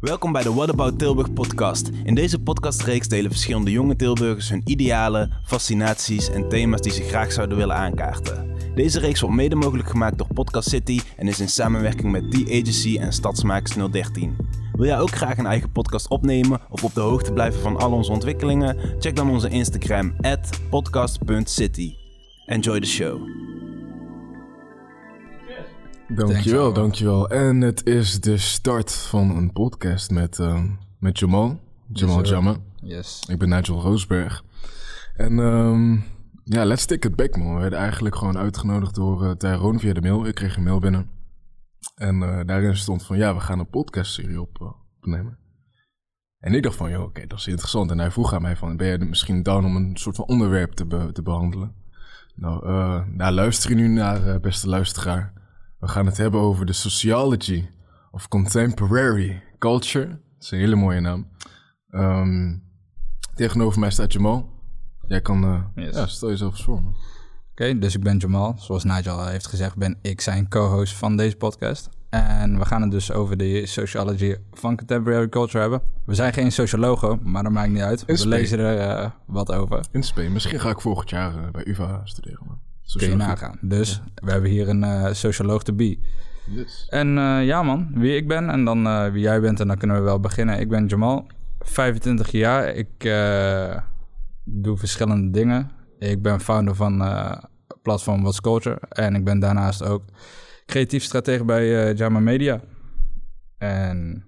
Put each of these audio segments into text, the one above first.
Welkom bij de What About Tilburg podcast. In deze podcastreeks delen verschillende jonge Tilburgers hun idealen, fascinaties en thema's die ze graag zouden willen aankaarten. Deze reeks wordt mede mogelijk gemaakt door Podcast City en is in samenwerking met The Agency en Stadsmakers 013. Wil jij ook graag een eigen podcast opnemen of op de hoogte blijven van al onze ontwikkelingen? Check dan onze Instagram podcast.city. Enjoy the show. Dankjewel, dankjewel. En het is de start van een podcast met, eh, met Jamal. Jamal Yes. Jamme. Yes. Ik ben Nigel Roosberg. En ehm, ja, let's take it back man. We werden eigenlijk gewoon uitgenodigd door uh, Tyrone via de mail. Ik kreeg een mail binnen. En eh, daarin stond van ja, we gaan een podcastserie op, eh, opnemen. En ik dacht van, joh, oké, dat is interessant. En hij vroeg aan mij van, ben jij misschien down om een soort van onderwerp te, be- te behandelen? Nou, eh nou, luister je nu naar, eh, beste luisteraar. We gaan het hebben over de sociology of contemporary culture. Dat is een hele mooie naam. Ehm, tegenover mij staat Jamal. Jij kan, Yes. ja, stel jezelf eens voor man. Oké, dus ik ben Jamal. Zoals Nigel al heeft gezegd, ben ik zijn co-host van deze podcast. En we gaan het dus over de sociology van contemporary culture hebben. We zijn geen sociologen, maar dat maakt niet uit. We lezen er eh, wat over. In. Misschien ga ik volgend jaar eh, bij UvA studeren man. Kun je nagaan. Dus we hebben hier een eh, socioloog te be. Yes. En eh, ja man, wie ik ben en dan eh, wie jij bent en dan kunnen we wel beginnen. Ik ben Jamal, 25 jaar. Ik doe verschillende dingen. Ik ben founder van platform What's Culture. En ik ben daarnaast ook creatief stratege bij Jama Media. En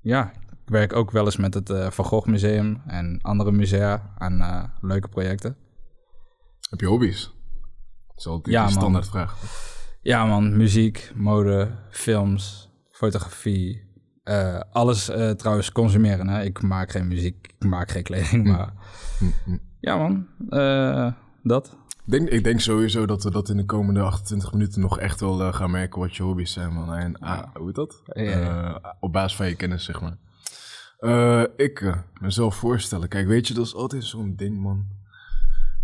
ja, ik werk ook wel eens met het Van Gogh Museum en andere musea aan leuke projecten. Heb je hobby's? Is altijd Ja, die standaard vraag. Ja man, muziek, mode, films, fotografie. eh, alles eh, trouwens consumeren. Hè? Ik maak geen muziek, ik maak geen kleding, maar... Hm, hm. Ja man, eh, dat. Ik denk, ik denk sowieso dat we dat in de komende 28 minuten nog echt wel gaan merken wat je hobby's zijn, man. En, ah, hoe heet dat? Ja, op basis van je kennis, zeg maar. Ik mezelf voorstellen. Kijk, weet je, dat is altijd zo'n ding, man.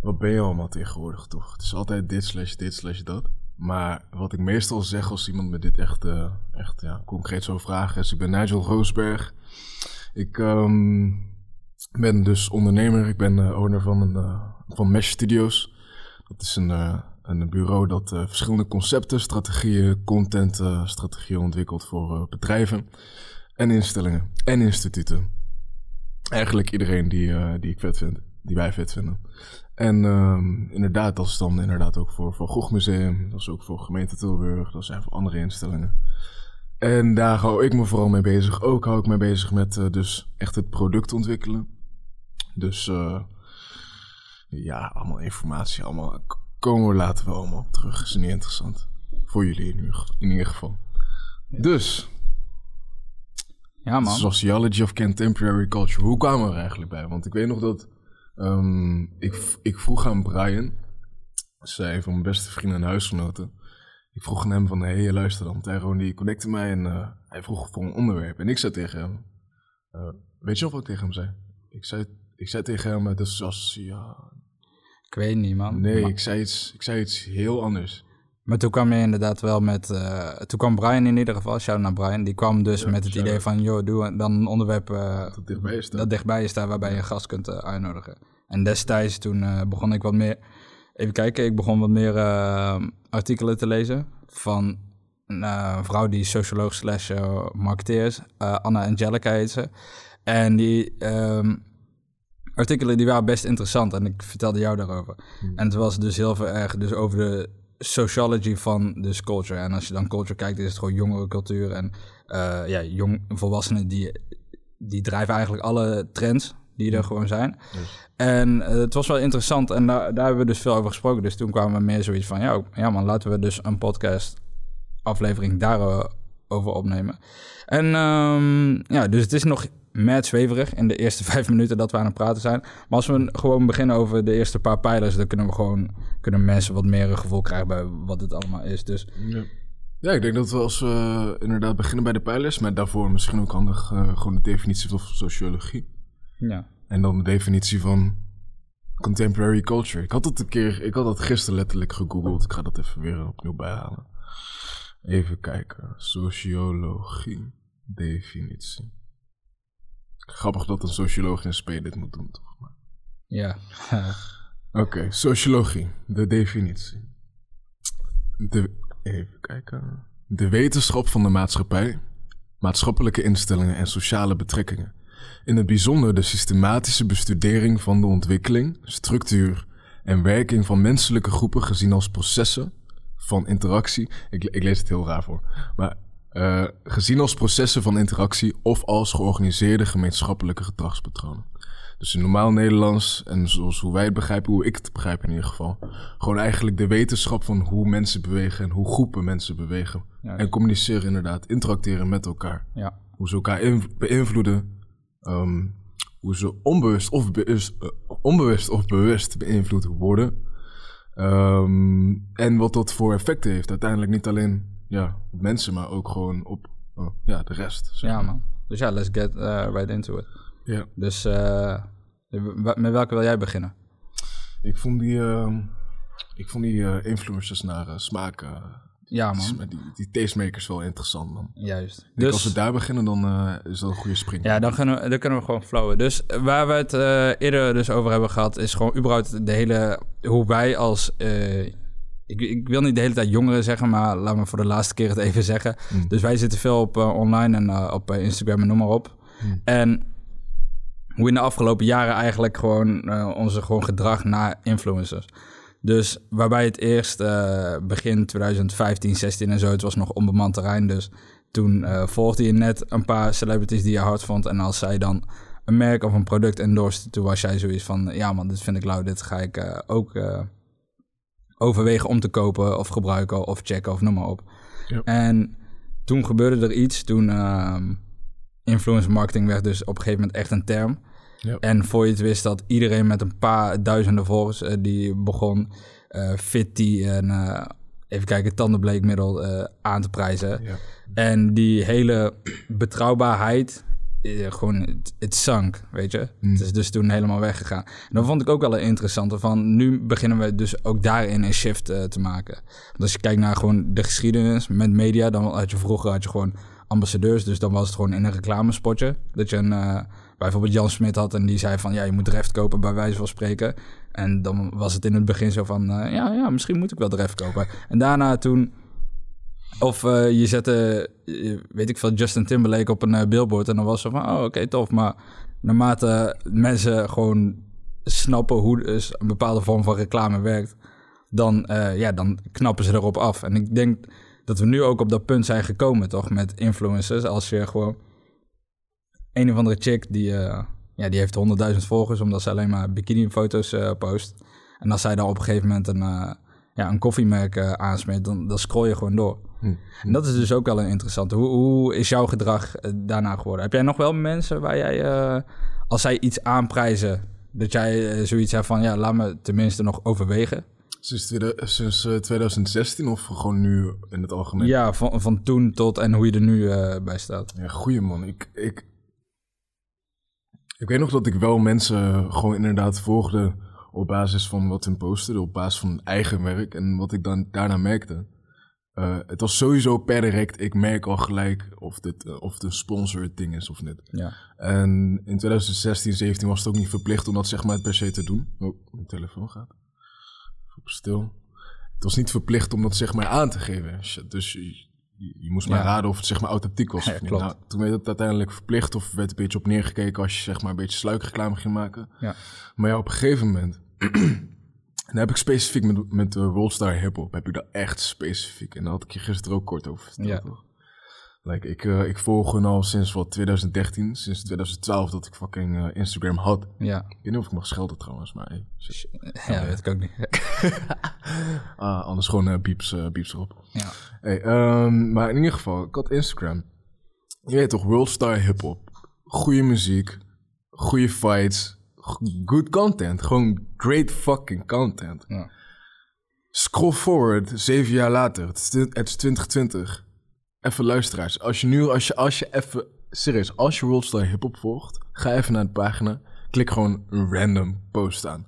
Wat ben je allemaal tegenwoordig, toch? Het is altijd dit slash dit slash dat. Maar wat ik meestal zeg als iemand me dit echt, eh, echt ja, concreet zou vragen is... Ik ben Nigel Roosberg. Ik ehm, ben dus ondernemer. Ik ben eh, owner van, een, eh, van Mesh Studios. Dat is een, een bureau dat verschillende concepten, strategieën, content, strategieën ontwikkelt voor bedrijven en instellingen en instituten. Eigenlijk iedereen die, die ik vet vind, die wij vet vinden. En ehm, inderdaad, dat is dan inderdaad ook voor Van Gogh Museum, dat is ook voor gemeente Tilburg, dat zijn voor andere instellingen. En daar hou ik me vooral mee bezig. Ook hou ik me bezig met eh, dus echt het product ontwikkelen. Dus eh, ja, allemaal informatie, allemaal komen we later wel allemaal op terug. Is niet interessant. Voor jullie in ieder, in ieder geval. Dus, Ja man. Sociology of Contemporary Culture. Hoe kwamen we er eigenlijk bij? Want ik weet nog dat ehm, ik, ik vroeg aan Brian, zij van mijn beste vrienden en huisgenoten. Ik vroeg aan hem van, hé, hey, luister dan. Tyrone die connecte mij en eh, hij vroeg voor een onderwerp. En ik zei tegen hem, eh, weet je nog wat ik tegen hem zei? Ik zei, ik zei tegen hem, het is socia... Ik weet niet man. Nee, Maar, ik zei, iets, ik zei iets heel anders. Maar toen kwam je inderdaad wel met... eh, toen kwam Brian in ieder geval, shout naar Brian. Die kwam dus Ja, met het idee van... joh, doe dan een onderwerp eh, Dat dichtbij is dat dichtbij je staat... waarbij je een gast kunt eh, uitnodigen. En destijds toen begon ik wat meer... Even kijken, ik begon wat meer artikelen te lezen... van een vrouw die socioloog slash marketeer is. Anna Angelica heet ze. En die ehm, artikelen die waren best interessant en ik vertelde jou daarover. En het was dus heel veel erg dus over de sociology van dus culture. En als je dan culture kijkt, is het gewoon jongere cultuur. En eh, ja, jong volwassenen die, die drijven eigenlijk alle trends die er gewoon zijn. Yes. En eh, het was wel interessant en daar, daar hebben we dus veel over gesproken. Dus toen kwamen we meer zoiets van, ja, ja man, laten we dus een podcast aflevering daarover opnemen. En ehm, ja, dus het is nog mad zweverig in de eerste vijf minuten dat we aan het praten zijn. Maar als we gewoon beginnen over de eerste paar pijlers, dan kunnen we gewoon kunnen mensen wat meer een gevoel krijgen bij wat het allemaal is. Dus Ja. ja, ik denk dat we als we inderdaad beginnen bij de pijlers, maar daarvoor misschien ook handig eh, gewoon de definitie van sociologie. ja, En dan de definitie van contemporary culture. Ik had het een keer, ik had dat gisteren letterlijk gegoogeld. Ik ga dat even weer opnieuw bijhalen. Even kijken. Sociologie. Definitie. Grappig dat een socioloog in SP dit moet doen, toch? Maar- Ja. Oké, sociologie, de definitie. De, even kijken. De wetenschap van de maatschappij, maatschappelijke instellingen en sociale betrekkingen. In het bijzonder de systematische bestudering van de ontwikkeling, structuur en werking van menselijke groepen gezien als processen van interactie. Ik, ik lees het heel raar voor. Maar eh, gezien als processen van interactie of als georganiseerde gemeenschappelijke gedragspatronen. Dus in normaal Nederlands, en zoals hoe wij het begrijpen, hoe ik het begrijp in ieder geval. Gewoon eigenlijk de wetenschap van hoe mensen bewegen en hoe groepen mensen bewegen. Ja. En communiceren inderdaad, interacteren met elkaar. ja. Hoe ze elkaar beïnvloeden. ehm, hoe ze onbewust of, bewust, eh, onbewust of bewust beïnvloed worden. Ehm, en wat dat voor effecten heeft. Uiteindelijk niet alleen ja, op mensen, maar ook gewoon op eh, ja, de rest. zeg Ja, maar. man. Dus ja, let's get eh, right into it. Ja. Dus eh, w- met welke wil jij beginnen? Ik vond die, ehm, ik vond die eh, influencers naar eh, smaak, Ja, die, man. die, die tastemakers wel interessant, man. Juist. Ik denk, als Dus, we daar beginnen, dan is dat een goede spring. ja, dan kunnen, we, dan kunnen we gewoon flowen. Dus waar we het eerder dus over hebben gehad, is gewoon überhaupt de hele... Hoe wij als... ik, ik wil niet de hele tijd jongeren zeggen, maar laat me voor de laatste keer het even zeggen. Mm. Dus wij zitten veel op eh, online en eh, op eh, Instagram en noem maar op. Mm. En hoe in de afgelopen jaren eigenlijk gewoon onze gewoon gedrag naar influencers. Dus waarbij het eerst begin 2015, 16 en zo, het was nog onbemand terrein. Dus toen volgde je net een paar celebrities die je hard vond. En als zij dan een merk of een product endorste, toen was jij zoiets van... Ja man, dit vind ik lauw, dit ga ik ook overwegen om te kopen of gebruiken of checken of noem maar op. Ja. En toen gebeurde er iets. Toen ehm influencer marketing werd dus op een gegeven moment echt een term. Ja. En voor je het wist dat iedereen met een paar duizenden volgers... eh, die begon eh Fitty en eh, even kijken, tandenbleekmiddel aan te prijzen. Ja. En die hele betrouwbaarheid, eh, gewoon, het, het zank, weet je. Mm. Het is dus toen helemaal weggegaan. En dat vond ik ook wel een interessante van, nu beginnen we dus ook daarin een shift eh, te maken. Want als je kijkt naar gewoon de geschiedenis met media, dan had je vroeger had je gewoon ambassadeurs, dus dan was het gewoon in een reclamespotje. Dat je een, eh, bijvoorbeeld Jan Smit had en die zei van, ja, je moet Dreft kopen bij wijze van spreken. En dan was het in het begin zo van, ja, ja, misschien moet ik wel Dreft kopen. En daarna toen... Of eh, je zette, eh, weet ik veel, Justin Timberlake op een eh, billboard en dan was ze van, oh oké, tof. Maar naarmate mensen gewoon snappen hoe dus een bepaalde vorm van reclame werkt, dan, ja, dan knappen ze erop af. En ik denk dat we nu ook op dat punt zijn gekomen, toch, met influencers. Als je gewoon een of andere chick die, ja, die heeft 100.000 volgers omdat ze alleen maar bikini-foto's post. En als zij dan op een gegeven moment een, ja, een koffiemerk aansmeert, dan, dan scroll je gewoon door. Hm. En dat is dus ook wel een interessante. Hoe, hoe is jouw gedrag eh, daarna geworden? Heb jij nog wel mensen waar jij, eh, als zij iets aanprijzen, dat jij zoiets hebt van, ja, laat me tenminste nog overwegen? Sinds, tweede- sinds eh, 2016 of gewoon nu in het algemeen? Ja, van, van toen tot en hoe je er nu bij staat. Ja, goeie man. Ik, ik, ik weet nog dat ik wel mensen gewoon inderdaad volgde op basis van wat hun posten, op basis van hun eigen werk. En wat ik dan daarna merkte. eh, het was sowieso per direct, ik merk al gelijk of dit eh, of het een sponsored ding is of niet. Ja, En in 2016, 17 was het ook niet verplicht om dat zeg maar per se te doen. Oh, mijn telefoon gaat. Op stil. Het was niet verplicht om dat zeg maar aan te geven. Shit, Dus je, je, moest maar Ja. raden of het zeg maar authentiek was Ja, klopt. Nou, toen werd het uiteindelijk verplicht of werd een beetje op neergekeken als je zeg maar een beetje sluikreclame ging maken. ja. Maar ja, op een gegeven moment... dan heb ik specifiek met, met Worldstar Hip Hop, heb ik dat echt specifiek. En daar had ik je gisteren ook kort over verteld, Ja. toch? Like, ik, eh, ik volg hun al sinds wat 2013, sinds 2012 dat ik fucking eh, Instagram had. ja. Ik weet niet of ik mag schelden trouwens, maar hey, shit. Ja, dat weet ik ook niet. Ah, anders gewoon eh, beeps, eh, beeps erop. Ja, Hey, ehm, maar in ieder geval, ik had Instagram. Je weet toch, Worldstar Hip Hop. Goede muziek, goede fights, good content. Gewoon great fucking content. ja. Scroll forward, zeven jaar later. Het is, twi- het is 2020. Even luisteraars. Als je nu, als je, als je even, serieus, als je Worldstar Hip Hop volgt, ga even naar de pagina. Klik gewoon een random post aan.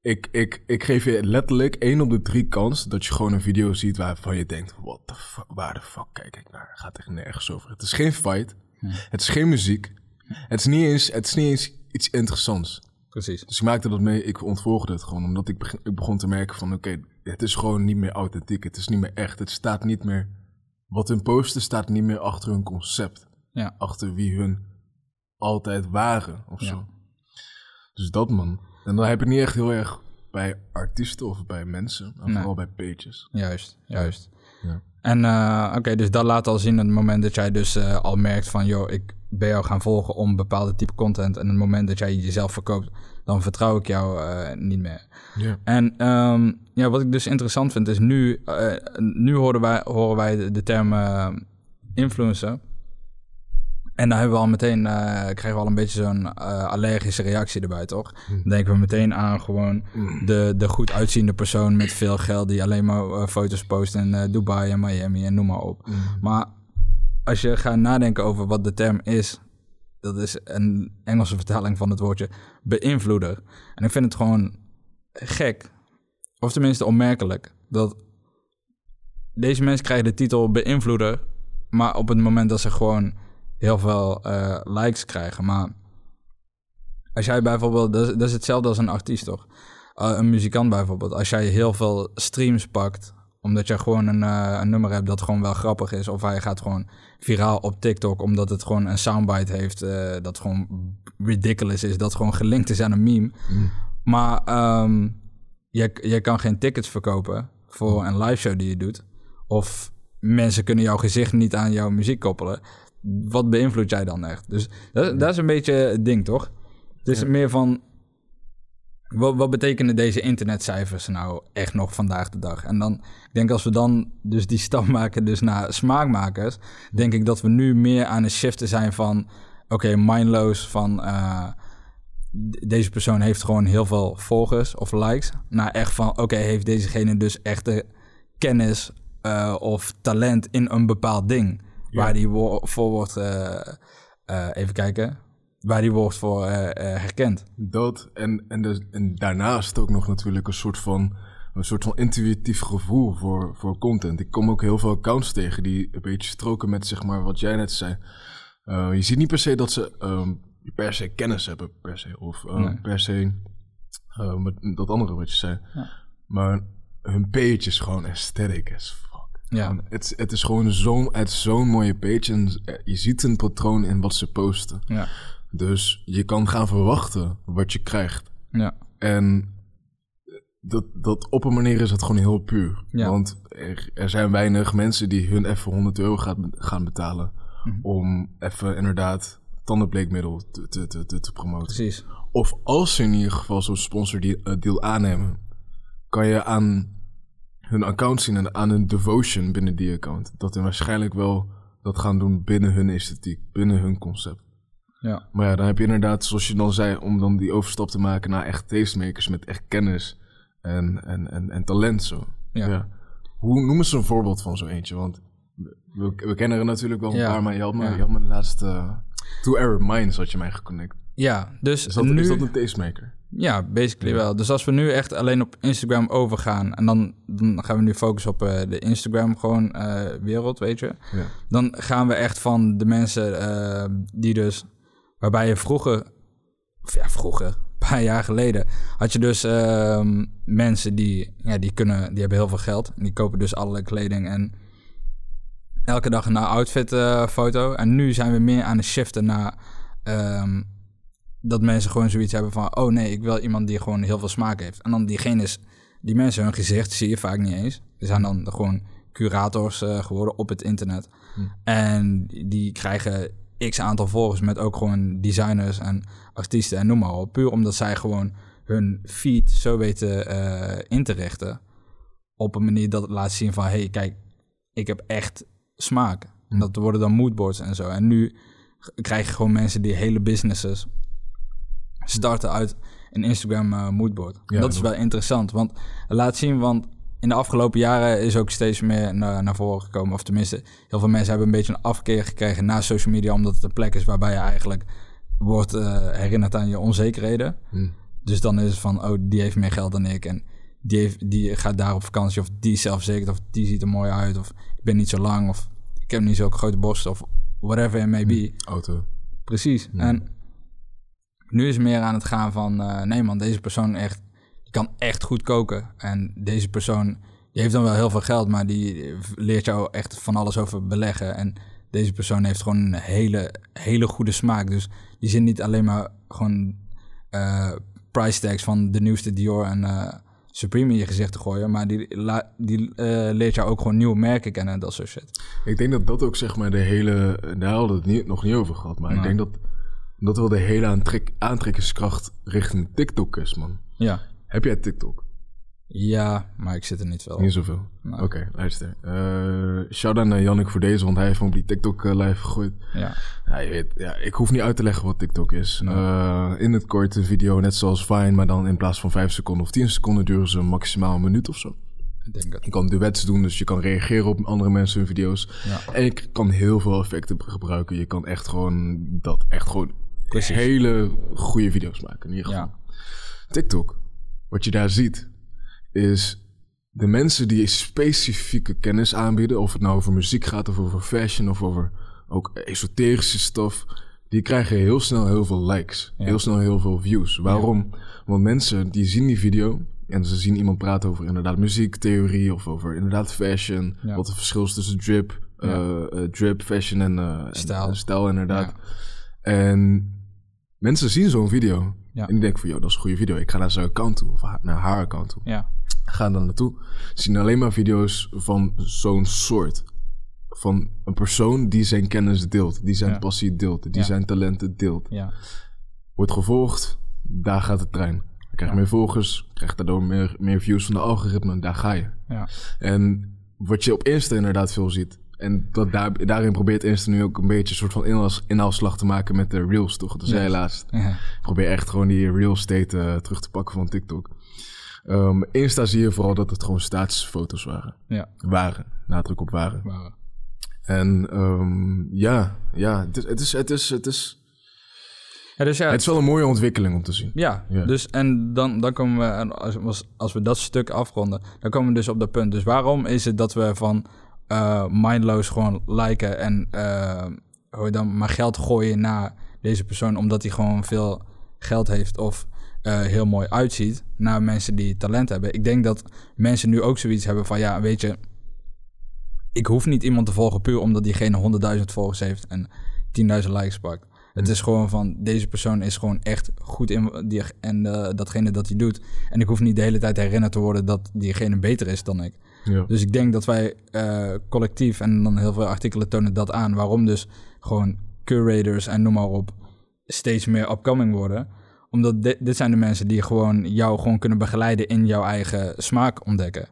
ik, ik, ik geef je letterlijk één op de drie kans dat je gewoon een video ziet waarvan je denkt, the fuck, waar de fuck kijk ik naar? Het gaat echt nergens over. Het is geen fight, het is geen muziek, het is niet eens, het is niet eens iets interessants. Precies. Dus ik maakte dat mee, ik ontvolgde het gewoon, omdat ik, beg- ik begon te merken van, oké, het is gewoon niet meer authentiek, het is niet meer echt, het staat niet meer, wat hun posten staat niet meer achter hun concept, Ja. achter wie hun altijd waren of Ja. zo. Dus dat man. En dan heb ik niet echt heel erg bij artiesten of bij mensen, maar Nee. vooral bij pages. Juist, juist. Ja. En eh, oké, dus dat laat al zien het moment dat jij dus eh, al merkt van... joh, ik ben jou gaan volgen om bepaalde type content... en het moment dat jij jezelf verkoopt, dan vertrouw ik jou eh, niet meer. Ja. En ehm, ja, wat ik dus interessant vind is nu... eh, nu horen wij, horen wij de, de term eh, influencer... En dan hebben we al meteen, krijgen we al een beetje zo'n allergische reactie erbij, toch? Dan denken we meteen aan gewoon de, de goed uitziende persoon met veel geld die alleen maar foto's post in Dubai en Miami en noem maar op. Maar als je gaat nadenken over wat de term is, dat is een Engelse vertaling van het woordje beïnvloeder. En ik vind het gewoon gek, of tenminste onmerkelijk, dat deze mensen krijgen de titel beïnvloeder, maar op het moment dat ze gewoon heel veel eh, likes krijgen. Maar als jij bijvoorbeeld, dat is, dat is hetzelfde als een artiest toch? Uh, een muzikant bijvoorbeeld, als jij heel veel streams pakt, omdat je gewoon een, uh, een nummer hebt dat gewoon wel grappig is, of hij gaat gewoon viraal op TikTok omdat het gewoon een soundbite heeft uh, dat gewoon ridiculous is, dat gewoon gelinkt is aan een meme. Mm. Maar um, je, je kan geen tickets verkopen voor een live show die je doet, of mensen kunnen jouw gezicht niet aan jouw muziek koppelen. Wat beïnvloed jij dan echt? Dus dat, dat is een beetje het ding, toch? Het is ja. meer van, wat, wat, betekenen deze internetcijfers nou echt nog vandaag de dag? En dan, ik denk als we dan dus die stap maken dus naar smaakmakers, denk ik dat we nu meer aan het shiften zijn van, oké, okay, mindloos van, uh, deze persoon heeft gewoon heel veel volgers of likes, naar echt van, oké, okay, heeft dezegene dus echte kennis uh, of talent in een bepaald ding, ja. waar die voor wordt, uh, even kijken, waar die wordt voor uh, uh, herkend. Dat en, en, de, en daarnaast ook nog natuurlijk een soort van, een soort van intuïtief gevoel voor, voor content. Ik kom ook heel veel accounts tegen die een beetje stroken met zeg maar wat jij net zei. Uh, je ziet niet per se dat ze um, per se kennis hebben, per se. Of nee. per se met dat andere wat je zei. Ja. Maar hun page is gewoon aesthetic as fuck. Ja. Het, het is gewoon zo'n zo'n mooie page en je ziet een patroon in wat ze posten. Ja. Dus je kan gaan verwachten wat je krijgt. Ja. En dat, dat op een manier is het gewoon heel puur. Ja. Want er, er, zijn weinig mensen die hun even 100 euro gaat, gaan betalen... Mm-hmm. om even inderdaad tandenbleekmiddel te, te, te, te promoten. Precies. Of als ze in ieder geval zo'n sponsordeal aannemen... kan je aan hun account zien en aan hun devotion binnen die account... dat ze waarschijnlijk wel dat gaan doen binnen hun esthetiek, binnen hun concept. Ja. Maar ja, dan heb je inderdaad, zoals je dan zei, om dan die overstap te maken naar echt tastemakers met echt kennis en, en, en, en talent zo. Ja. ja. Hoe noemen ze een voorbeeld van zo eentje? Want we, we kennen er natuurlijk wel een ja. paar, maar je had me, ja. je had me de laatste uh, Two Arab Minds had je mij geconnect. Ja, dus is dat, nu... is dat een tastemaker? Ja, basically wel. Dus als we nu echt alleen op Instagram overgaan... en dan, dan gaan we nu focussen op uh, de Instagram gewoon uh, wereld, weet je. Ja. Dan gaan we echt van de mensen uh, die dus... waarbij je vroeger... Of ja, vroeger, een paar jaar geleden... had je dus uh, mensen die, ja, die, kunnen, die hebben heel veel geld... en die kopen dus allerlei kleding en... elke dag een outfit uh, foto. En nu zijn we meer aan het shiften naar... Um, dat mensen gewoon zoiets hebben van... oh nee, ik wil iemand die gewoon heel veel smaak heeft. En dan diegene is... die mensen hun gezicht zie je vaak niet eens. Er zijn dan gewoon curators uh, geworden op het internet. Hm. En die krijgen x aantal volgers... met ook gewoon designers en artiesten en noem maar op. Puur omdat zij gewoon hun feed zo weten uh, in te richten... op een manier dat het laat zien van... hé, hey, kijk, ik heb echt smaak. Hm. En dat worden dan moodboards en zo. En nu krijg je gewoon mensen die hele businesses starten uit een Instagram uh, moodboard. Ja, dat is wel interessant, want laat zien, want in de afgelopen jaren is ook steeds meer naar, naar voren gekomen, of tenminste, heel veel mensen hebben een beetje een afkeer gekregen na social media, omdat het een plek is waarbij je eigenlijk wordt uh, herinnerd aan je onzekerheden. Hmm. Dus dan is het van, oh, die heeft meer geld dan ik. En die, heeft, die gaat daar op vakantie. Of die is zelfverzekerd. Of die ziet er mooi uit. Of ik ben niet zo lang. Of ik heb niet zulke grote borsten. Of whatever it may be. Auto. Precies. En nu is het meer aan het gaan van... eh, nee man, deze persoon echt, kan echt goed koken. En deze persoon die heeft dan wel heel veel geld... maar die leert jou echt van alles over beleggen. En deze persoon heeft gewoon een hele, hele goede smaak. Dus die zit niet alleen maar gewoon eh, price tags... van de nieuwste Dior en eh, Supreme in je gezicht te gooien... maar die, la- die eh, leert jou ook gewoon nieuwe merken kennen en dat soort shit. Ik denk dat dat ook zeg maar de hele... Daar hadden we het niet, nog niet over gehad. Maar ik denk dat dat wel de hele aantrek, aantrekkingskracht richting TikTok is, man. Ja. Heb jij TikTok? Ja, maar ik zit er niet veel. Niet zoveel. Oké, luister. Eh shout-out naar Jannik voor deze, want hij heeft me op die TikTok eh, live gegooid. Ja. Ja, je weet, ja, ik hoef niet uit te leggen wat TikTok is. Eh, in het kort een video, net zoals Vine, maar dan in plaats van 5 seconden of 10 seconden duren ze maximaal een minuut of zo. Ik denk het. Je kan duets doen, dus je kan reageren op andere mensen hun video's. Ja. En je kan heel veel effecten gebruiken. Je kan echt gewoon dat, echt gewoon Precies. hele goede video's maken in ieder geval. Ja. TikTok, wat je daar ziet, is de mensen die specifieke kennis aanbieden, of het nou over muziek gaat, of over fashion, of over ook esoterische stof, die krijgen heel snel heel veel likes. Ja. Heel snel heel veel views. Waarom? Want mensen die zien die video en ze zien iemand praten over inderdaad muziektheorie of over inderdaad fashion, Ja. wat het verschil is tussen drip, eh, eh, drip, fashion en, eh, Stijl. en stijl inderdaad. En mensen zien zo'n video Ja. en die denken van, joh, dat is een goede video. Ik ga naar zijn account toe of naar haar account toe. Ja. Gaan dan naartoe. Zien alleen maar video's van zo'n soort. Van een persoon die zijn kennis deelt, die zijn Ja. passie deelt, die zijn talenten deelt. Ja. Wordt gevolgd, daar gaat de trein. Je krijgt meer volgers, krijgt daardoor meer, meer views van de algoritme, daar ga je. Ja. En wat je op Insta inderdaad veel ziet. En dat daar, daarin probeert Insta nu ook een beetje een soort van inhals- inhaalslag te maken met de reels, toch? Je Yes. laatst. Ja. Ik probeer echt gewoon die real estate eh, terug te pakken van TikTok. Ehm, Insta zie je vooral dat het gewoon statusfoto's waren. Ja. Waren, nadruk op waren. Maar, En ehm, ja, ja het, is, het, is, het, is, het, is, ja, dus ja, het is wel een mooie ontwikkeling om te zien. ja, Ja. dus en dan, dan komen we, als- als we dat stuk afronden, dan komen we dus op dat punt. Dus waarom is het dat we van eh mindloos gewoon liken en eh, hoe dan maar geld gooien naar deze persoon, omdat hij gewoon veel geld heeft of eh, heel mooi uitziet, naar mensen die talent hebben. Ik denk dat mensen nu ook zoiets hebben van, ja, weet je, ik hoef niet iemand te volgen puur omdat diegene 100.000 volgers heeft en 10.000 likes pakt. Het is gewoon van, deze persoon is gewoon echt goed in die, en datgene dat hij doet. En ik hoef niet de hele tijd herinnerd te worden dat diegene beter is dan ik. Ja. Dus ik denk dat wij eh, collectief, en dan heel veel artikelen tonen dat aan, waarom dus gewoon curators en noem maar op steeds meer upcoming worden. Omdat di- dit zijn de mensen die gewoon jou gewoon kunnen begeleiden in jouw eigen smaak ontdekken.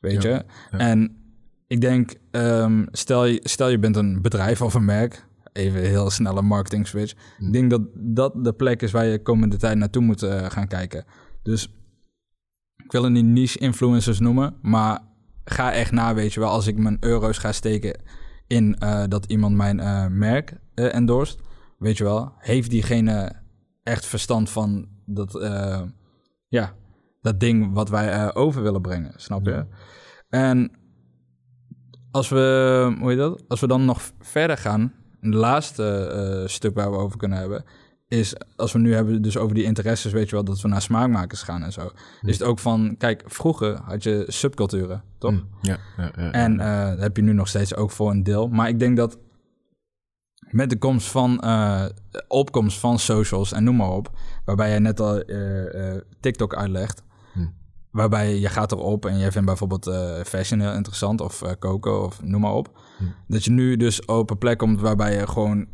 Weet Ja, je? ja. En ik denk, ehm, stel, je, stel je bent een bedrijf of een merk, even heel snelle marketing switch. Hm. Ik denk dat dat de plek is waar je komende tijd naartoe moet eh, gaan kijken. Dus ik wil het niet niche influencers noemen, maar ga echt na, weet je wel, als ik mijn euro's ga steken in eh, dat iemand mijn eh, merk eh endorst, weet je wel, heeft diegene echt verstand van dat, ja, dat ding wat wij over willen brengen, snap je? Ja. En als we, hoe heet dat? Als we dan nog verder gaan, het laatste stuk waar we over kunnen hebben, is als we nu hebben dus over die interesses, weet je wel, dat we naar smaakmakers gaan en zo. Is het ook van, kijk, vroeger had je subculturen, toch? Hm, Ja, ja, ja. En dat heb je nu nog steeds ook voor een deel. Maar ik denk dat met de komst van eh, opkomst van socials en noem maar op, waarbij jij net al eh, TikTok uitlegt, Hm. waarbij je gaat erop en jij vindt bijvoorbeeld fashion heel interessant of koken of noem maar op, dat je nu dus op een plek komt waarbij je gewoon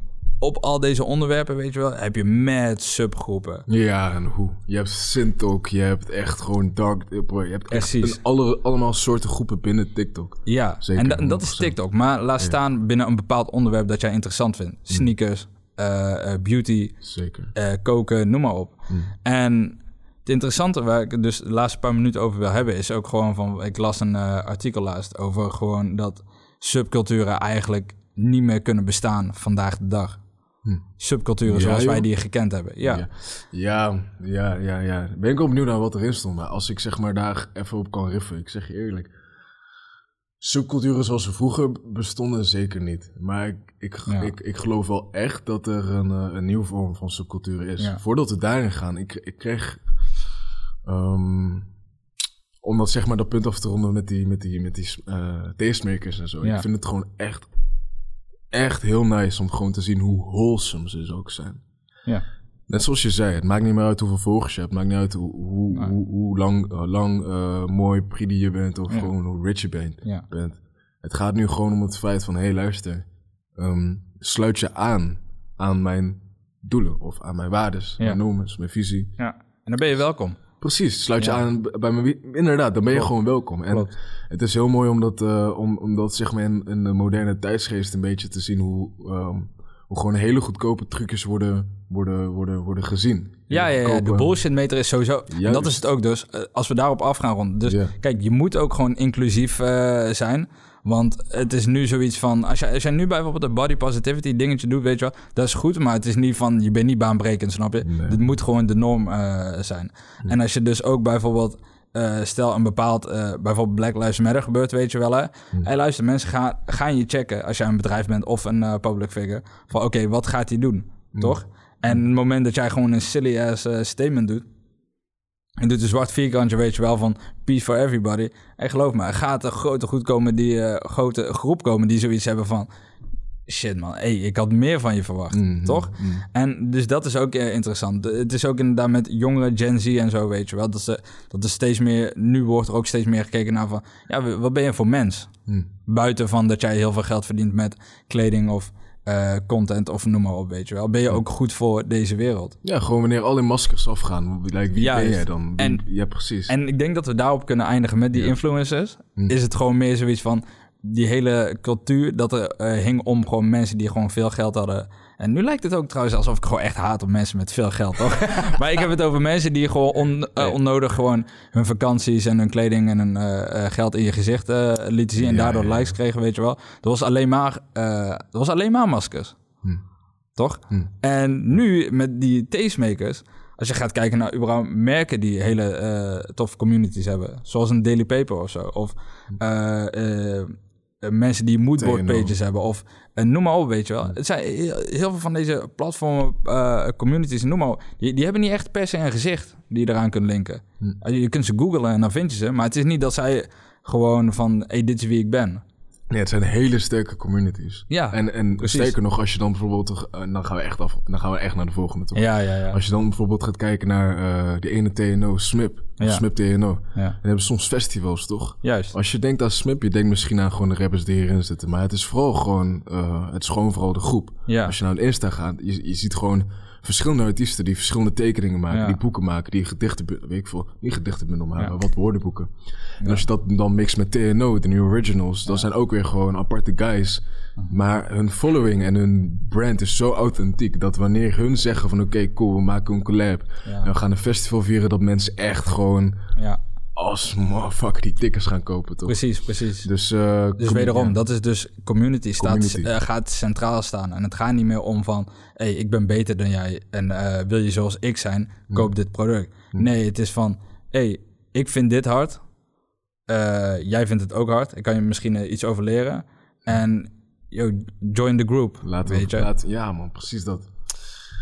op al deze onderwerpen, weet je wel, heb je met subgroepen. Ja, en hoe? Je hebt Syntalk, je hebt echt gewoon Dark... Je hebt echt een- alle, allemaal soorten groepen binnen TikTok. Ja, Zeker, en, da- en dat is 100%. TikTok. Maar laat staan binnen een bepaald onderwerp dat jij interessant vindt. Sneakers, eh, eh, beauty, Zeker. eh, koken, noem maar op. Mm. En het interessante waar ik het dus de laatste paar minuten over wil hebben... is ook gewoon van... Ik las een eh, artikel laatst over gewoon dat subculturen eigenlijk niet meer kunnen bestaan vandaag de dag. Hm. subculturen Ja, zoals wij die gekend hebben. Ja, Ja, ja, ja, ja. ja. Ben ik wel benieuwd naar wat erin stond. Maar als ik zeg maar daar even op kan riffen, ik zeg je eerlijk. Subculturen zoals ze vroeger bestonden zeker niet. Maar ik, ik, Ja. ik, ik geloof wel echt dat er een, eh, een nieuwe vorm van subcultuur is. Voordat we daarin gaan, ik, ik kreeg... ehm, om dat zeg maar dat punt af te ronden met die, met die, met die tastemakers en zo. Ik vind het gewoon echt, echt heel nice om gewoon te zien hoe wholesome ze ook zijn. ja. Net zoals je zei, het maakt niet meer uit hoeveel volgers je hebt. Het maakt niet uit hoe, hoe, Nee. hoe, hoe lang, eh, lang eh, mooi, pretty je bent of Ja. gewoon hoe rich je bent, ja. bent. Het gaat nu gewoon om het feit van, hé hey, luister, ehm, sluit je aan aan mijn doelen of aan mijn waardes, Ja. mijn normen, mijn visie. ja. En dan ben je welkom. Precies, sluit je Ja. aan bij mijn... Inderdaad, dan ben je Klopt. gewoon welkom. En Klopt. het is heel mooi om dat, eh, om, om dat zeg maar in, in de moderne tijdsgeest een beetje te zien hoe, ehm, hoe gewoon hele goedkope trucjes worden, worden, worden, worden gezien. Ja, ja, ja, de Goedkope- bullshit meter is sowieso. En dat is het ook dus. eh, Als we daarop af gaan ronden. Dus kijk, je moet ook gewoon inclusief eh, zijn. Want het is nu zoiets van. Als jij, als jij nu bijvoorbeeld een body positivity dingetje doet, weet je wel. Dat is goed, maar het is niet van. Je bent niet baanbrekend, snap je? Nee. Dit moet gewoon de norm eh, zijn. En als je dus ook bijvoorbeeld. Eh, stel een bepaald, eh, bijvoorbeeld Black Lives Matter gebeurt, weet je wel hè. Hey, luister, mensen gaan, gaan je checken als jij een bedrijf bent of een eh, public figure. Van oké, wat gaat hij doen? Toch? En het moment dat jij gewoon een silly ass statement doet. En doet een zwart vierkantje, weet je wel, van peace for everybody. En geloof me, er gaat een grote, goed komen die, grote groep komen die zoiets hebben van... Shit man, hey, ik had meer van je verwacht, Mhm, toch? mhm. En dus dat is ook eh, interessant. Het is ook inderdaad met jongere Gen Z en zo, weet je wel. Dat, ze, dat er steeds meer, nu wordt er ook steeds meer gekeken naar van... Ja, wat ben je voor mens? Buiten van dat jij heel veel geld verdient met kleding of eh, content of noem maar op, weet je wel. Ben je ook goed voor deze wereld? Ja, gewoon wanneer al die maskers afgaan. Like, wie ben jij dan? En- ja, precies. En ik denk dat we daarop kunnen eindigen met die Ja. influencers. Is het gewoon meer zoiets van die hele cultuur dat er eh, hing om gewoon mensen die gewoon veel geld hadden. En nu lijkt het ook trouwens alsof ik gewoon echt haat op mensen met veel geld, toch? maar ik heb het over mensen die gewoon on- eh, onnodig gewoon hun vakanties en hun kleding en hun eh, geld in je gezicht lieten zien en daardoor ja, ja. likes kregen, weet je wel. Dat was alleen maar, dat was alleen maar maskers. Hm. Toch? Hm. En nu met die tastemakers, als je gaat kijken naar überhaupt merken die hele eh toffe communities hebben, zoals een Daily Paper of zo, of eh, mensen die moodboard pages hebben, of eh, noem maar op, weet je wel. Het zijn heel, veel van deze platformen, eh, communities, noem maar op, die, die hebben niet echt per se een gezicht die je eraan kunt linken. Hm. Eh, Je kunt ze googlen en dan vind je ze, maar het is niet dat zij gewoon van, hey, dit is wie ik ben. Nee, het zijn hele sterke communities. Ja, En, en precies. sterker nog, als je dan bijvoorbeeld... eh, dan, gaan we echt af, dan gaan we echt naar de volgende toe. Ja, ja, ja. Als je dan bijvoorbeeld gaat kijken naar eh de ene TNO, SMIP. Ja. SMIP TNO. ja. Dan hebben soms festivals, toch? Juist. Als je denkt aan SMIP, je denkt misschien aan gewoon de rappers die hierin zitten. Maar het is vooral gewoon, eh, het is gewoon vooral de groep. Ja. Als je naar Insta gaat, je, je ziet gewoon verschillende artiesten die verschillende tekeningen maken. Ja. Die boeken maken, die gedichten, weet ik veel, niet gedichtenbundel maken, Ja. maar wat woordenboeken. En als je dat dan mixt met TNO, de New Originals, dan zijn ook weer gewoon aparte guys. Mhm. Maar hun following en hun brand is zo authentiek dat wanneer hun zeggen van oké, cool, we maken een collab. En we gaan een festival vieren dat mensen echt gewoon Ja, als motherfucker die tickets gaan kopen, toch? precies, precies. Dus, eh, Dus wederom, ja. dat is dus community, staat, eh, gaat centraal staan. En het gaat niet meer om van, hey, ik ben beter dan jij en eh, wil je zoals ik zijn, koop dit product. Nee, het is van, hey, ik vind dit hard, jij vindt het ook hard, ik kan je misschien iets over leren. En yo, join the group, Laten weet we, je. ja man, precies dat.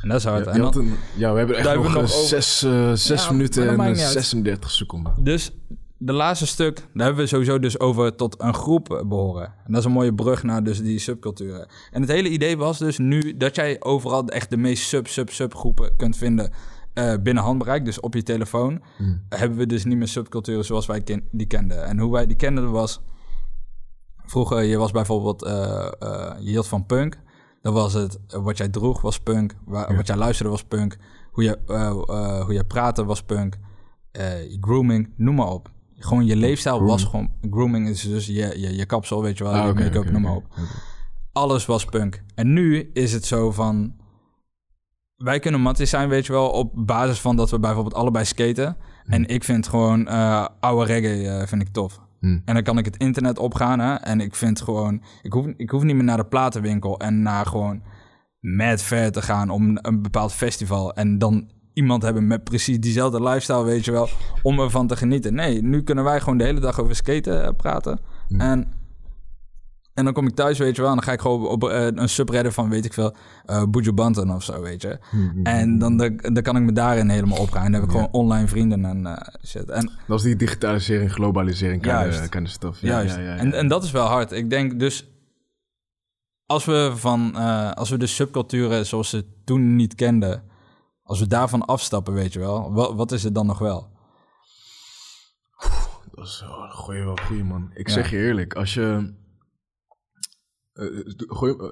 En dat is hard. Ja, En je had dan- een- ja, we hebben echt nog, eh, nog over- zes, eh, zes Ja, minuten en maakt eh, niet uit. 36 seconden. Dus de laatste stuk, daar hebben we sowieso dus over tot een groep eh, behoren. En dat is een mooie brug naar dus die subculturen. En het hele idee was dus nu dat jij overal echt de meest sub-sub-subgroepen kunt vinden eh, binnen handbereik. Dus op je telefoon Hmm. hebben we dus niet meer subculturen zoals wij ken- die kenden. En hoe wij die kenden was... Vroeger, je was bijvoorbeeld... eh, eh, je hield van punk. Dan was het... eh, wat jij droeg was punk. Wa- Ja. Wat jij luisterde was punk. Hoe je, eh, hoe je praatte was punk. Grooming, noem maar op. Gewoon je leefstijl was gewoon... Grooming is dus je, je, je kapsel, weet je wel. Ah, je make-up, noem maar op. Alles was punk. En nu is het zo van... Wij kunnen matties zijn, weet je wel, op basis van dat we bijvoorbeeld allebei skaten. En ik vind gewoon oude reggae vind ik tof. Hmm. En dan kan ik het internet opgaan hè, en ik vind gewoon... Ik hoef, ik hoef niet meer naar de platenwinkel en naar gewoon mad ver te gaan om een bepaald festival en dan iemand hebben met precies diezelfde lifestyle, weet je wel, om ervan te genieten. Nee, nu kunnen wij gewoon de hele dag over skaten eh, praten. Hm. En, en dan kom ik thuis, weet je wel, en dan ga ik gewoon op eh, een subredder van, weet ik veel, eh Buju Banton of zo, weet je. Hm, En dan, dan, dan kan ik me daarin helemaal opgaan. Dan heb ik Ja. gewoon online vrienden en eh, shit. En Dat is die digitalisering, globalisering, Juist. of, kind of stuff. Ja, Juist. ja, ja. En, en dat is wel hard. Ik denk dus, als we, van, eh, als we de subculturen zoals ze toen niet kenden, als we daarvan afstappen, weet je wel, wat, wat is het dan nog wel? Dat is wel een goeie, wel goeie man. Ik zeg je eerlijk, als je... eh, gooi, eh,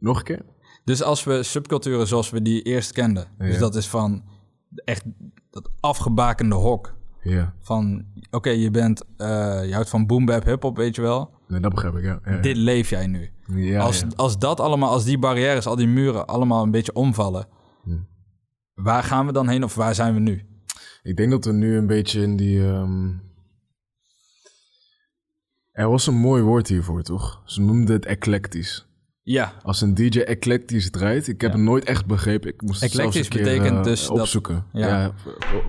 nog een keer? Dus als we subculturen zoals we die eerst kenden, dus dat is van echt dat afgebakende hok. Ja, Van, oké, je bent, eh, je houdt van boom bap hip-hop, weet je wel. nee, dat begrijp ik, ja. Dit leef jij nu. als, als dat allemaal, als die barrières, al die muren allemaal een beetje omvallen, Hm. waar gaan we dan heen of waar zijn we nu? Ik denk dat we nu een beetje in die... ehm, Er was een mooi woord hiervoor, toch? Ze noemden het eclectisch. Ja, Als een DJ eclectisch draait, ik heb Ja. het nooit echt begrepen. Ik moest het zelfs Eclectisch een keer, betekent eh, dus dat- opzoeken. ja. ja.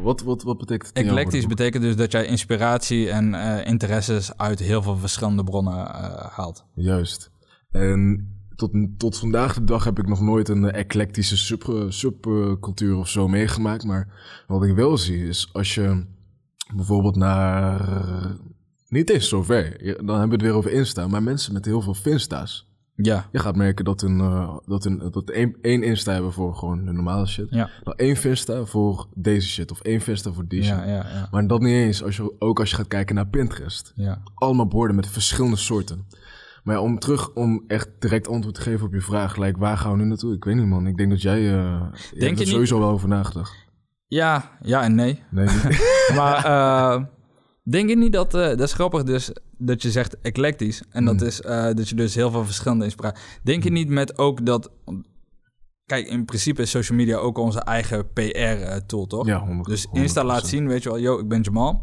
wat, wat, wat betekent het eclectisch betekent dus dat jij inspiratie en eh, interesses uit heel veel verschillende bronnen eh, haalt. Juist. En tot, tot vandaag de dag heb ik nog nooit een eclectische sub, subcultuur of zo meegemaakt. Maar wat ik wel zie is als je bijvoorbeeld naar. Niet eens zover. Je- Dan hebben we het weer over Insta. Maar mensen met heel veel Finsta's. Ja, Je gaat merken dat hun, eh, dat hun dat één, één Insta hebben voor gewoon de normale shit. ja, Dan één Finsta voor deze shit. Of één Finsta voor die ja, shit. ja, ja, Maar dat niet eens. Als je, ook als je gaat kijken naar Pinterest ja. allemaal borden met verschillende soorten. Maar ja, om terug, om echt direct antwoord te geven op je vraag, gelijk waar gaan we nu naartoe? Ik weet niet, man. Ik denk dat jij, eh je je hebt er niet- sowieso wel over nagedacht. Ja, ja en nee. Nee, niet? Maar eh, denk je niet dat, eh, dat is grappig dus, dat je zegt eclectisch. En dat Mm. is eh, dat je dus heel veel verschillende inspiratie... Denk je niet met ook dat... Kijk, in principe is social media ook onze eigen PR-tool, toch? ja, 100, Dus Insta laat zien, weet je wel, yo, ik ben Jamal.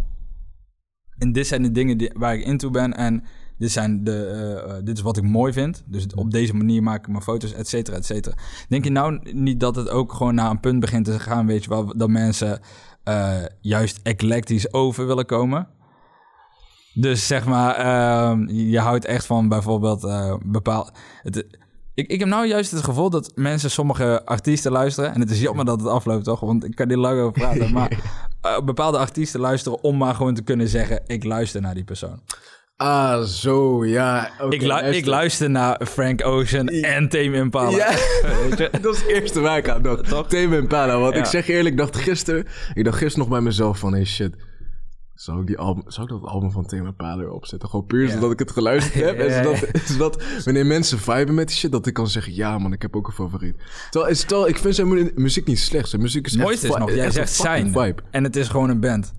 En dit zijn de dingen die, waar ik into ben. En dit, zijn de, eh, eh, dit is wat ik mooi vind. Dus op deze manier maak ik mijn foto's, et cetera, et cetera. Denk je nou niet dat het ook gewoon naar een punt begint te gaan, weet je wel, dat mensen eh, juist eclectisch over willen komen? Dus zeg maar, ehm, je houdt echt van bijvoorbeeld bepaald... Het, ik, ik heb nou juist het gevoel dat mensen sommige artiesten luisteren. En het is jammer dat het afloopt, toch? Want ik kan niet lang over praten. maar eh, bepaalde artiesten luisteren om maar gewoon te kunnen zeggen... ik luister naar die persoon. Ah, zo, ja. ik, lu- luister. ik luister naar Frank Ocean en Tame Impala. Ja, dat is het eerste waar ik aan dacht. Toch? Tame Impala, want Ja. ik zeg eerlijk, ik dacht gisteren, ik dacht gisteren nog bij mezelf van, hey shit. Zou ik, die album, zou ik dat album van Tame Impala erop zetten? Gewoon puur Ja. zodat ik het geluisterd heb. En zodat, zodat wanneer mensen viben met die shit, dat ik kan zeggen, ja man, ik heb ook een favoriet. Terwijl, is, terwijl ik vind zijn mu- muziek niet slecht. Zijn muziek is Het echt mooiste is nog, jij zegt zijn. vibe. En het is gewoon een band.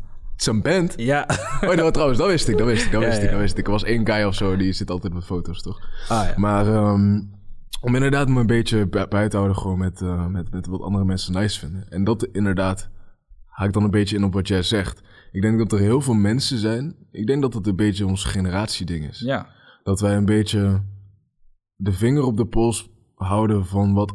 Een band. Ja. Oh, nou, trouwens, dat wist ik, dat wist ik, dat Ja, wist ik, dat wist ik. Er was één guy of zo, die zit altijd met foto's, toch? Ah, ja. Maar ehm, om inderdaad me een beetje buiten te houden gewoon met, eh, met, met wat andere mensen nice vinden. En dat inderdaad haak dan een beetje in op wat jij zegt. Ik denk dat er heel veel mensen zijn. Ik denk dat het een beetje ons generatieding is. ja. Dat wij een beetje de vinger op de pols houden van wat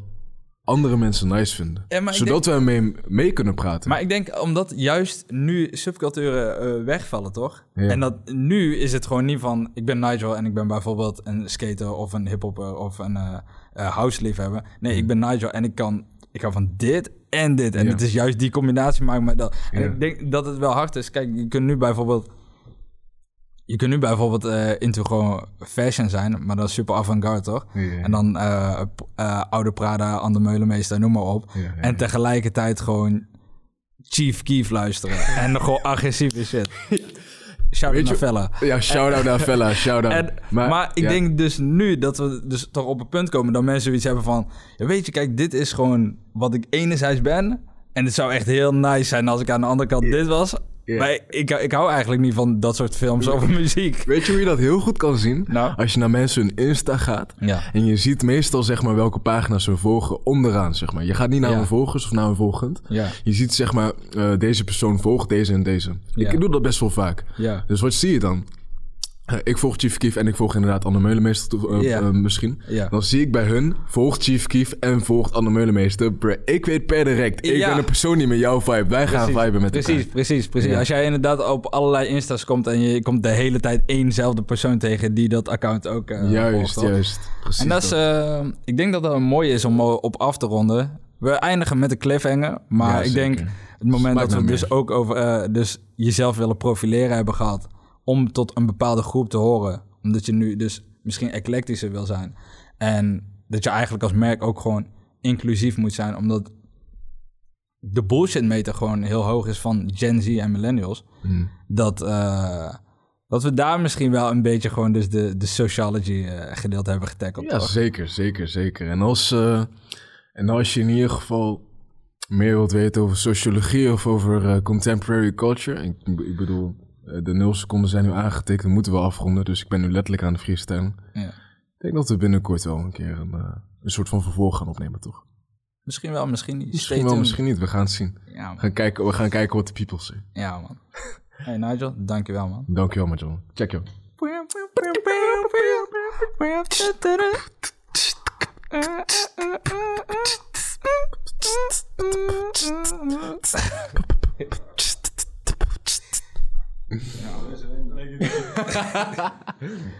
andere mensen nice vinden. Ja, Zodat wij mee, mee kunnen praten. Maar ik denk omdat juist nu subculturen eh, wegvallen, toch? Ja. En dat nu is het gewoon niet van... ik ben Nigel en ik ben bijvoorbeeld een skater of een hiphopper of een eh, house liefhebber. Nee, ik ben Nigel en ik kan... Ik hou van dit en dit. En Ja. het is juist die combinatie maakt me dat. En ik denk dat het wel hard is. Kijk, je kunt nu bijvoorbeeld... Je kunt nu bijvoorbeeld eh into gewoon fashion zijn, maar dat is super avant-garde, toch? Ja, ja, ja. En dan eh, eh, Oude Prada, Ander Meulemeester, noem maar op. Ja. En tegelijkertijd gewoon Chief Keef luisteren. en gewoon agressieve shit. Shout Weet out je- naar Fella. Ja, shout-out naar Fella, shout-out. En, maar, ik denk dus nu dat we dus toch op een punt komen dat mensen zoiets hebben van... Weet je, kijk, dit is gewoon wat ik enerzijds ben. En het zou echt heel nice zijn als ik aan de andere kant dit was. Maar ik, ik hou eigenlijk niet van dat soort films over muziek. Weet je hoe je dat heel goed kan zien? Nou? Als je naar mensen hun Insta gaat. Ja. En je ziet meestal zeg maar welke pagina's ze volgen onderaan zeg maar. Je gaat niet naar Ja. hun volgers of naar hun volgend. Ja. Je ziet zeg maar eh, deze persoon volgt deze en deze. Ik doe dat best wel vaak. Dus wat zie je dan? Ik volg Chief Keef en ik volg inderdaad Anne Meulemeester toe- eh, eh, misschien. Dan zie ik bij hun, volgt Chief Keef en volgt Anne Meulemeester. Ik weet per direct, ik Ja. ben een persoon niet met jouw vibe. Wij gaan viben met precies, elkaar. Precies, precies. Ja. Als jij inderdaad op allerlei insta's komt en je komt de hele tijd éénzelfde persoon tegen die dat account ook eh juist, volgt, juist. Precies En dat is, ik denk dat dat een mooi is om op af te ronden. We eindigen met een cliffhanger, maar Ja, ik denk het moment Smaakt dat we dus meer. ook over dus jezelf willen profileren hebben gehad om tot een bepaalde groep te horen, omdat je nu dus misschien eclectischer wil zijn en dat je eigenlijk als merk ook gewoon inclusief moet zijn, omdat de bullshit meter gewoon heel hoog is van Gen Z en millennials, Hmm. dat, eh, dat we daar misschien wel een beetje gewoon dus de, de sociology eh, gedeelte hebben getackled. Ja, toch? zeker, zeker, zeker. En als, eh, en als je in ieder geval meer wilt weten over sociologie of over contemporary culture. Ik, ik bedoel, de nul seconden zijn nu aangetekend, we moeten wel afronden. Dus ik ben nu letterlijk aan de freestyle. Ja. Ik denk dat we binnenkort wel een keer een, eh, een soort van vervolg gaan opnemen, toch? Misschien wel, misschien niet. Misschien wel, misschien niet. We gaan het zien. Ja, man. We gaan kijken, we gaan kijken wat de people zeggen. Ja, man. Hey Nigel, dankjewel, man. Dankjewel, Majon. Check jaa, see vend on.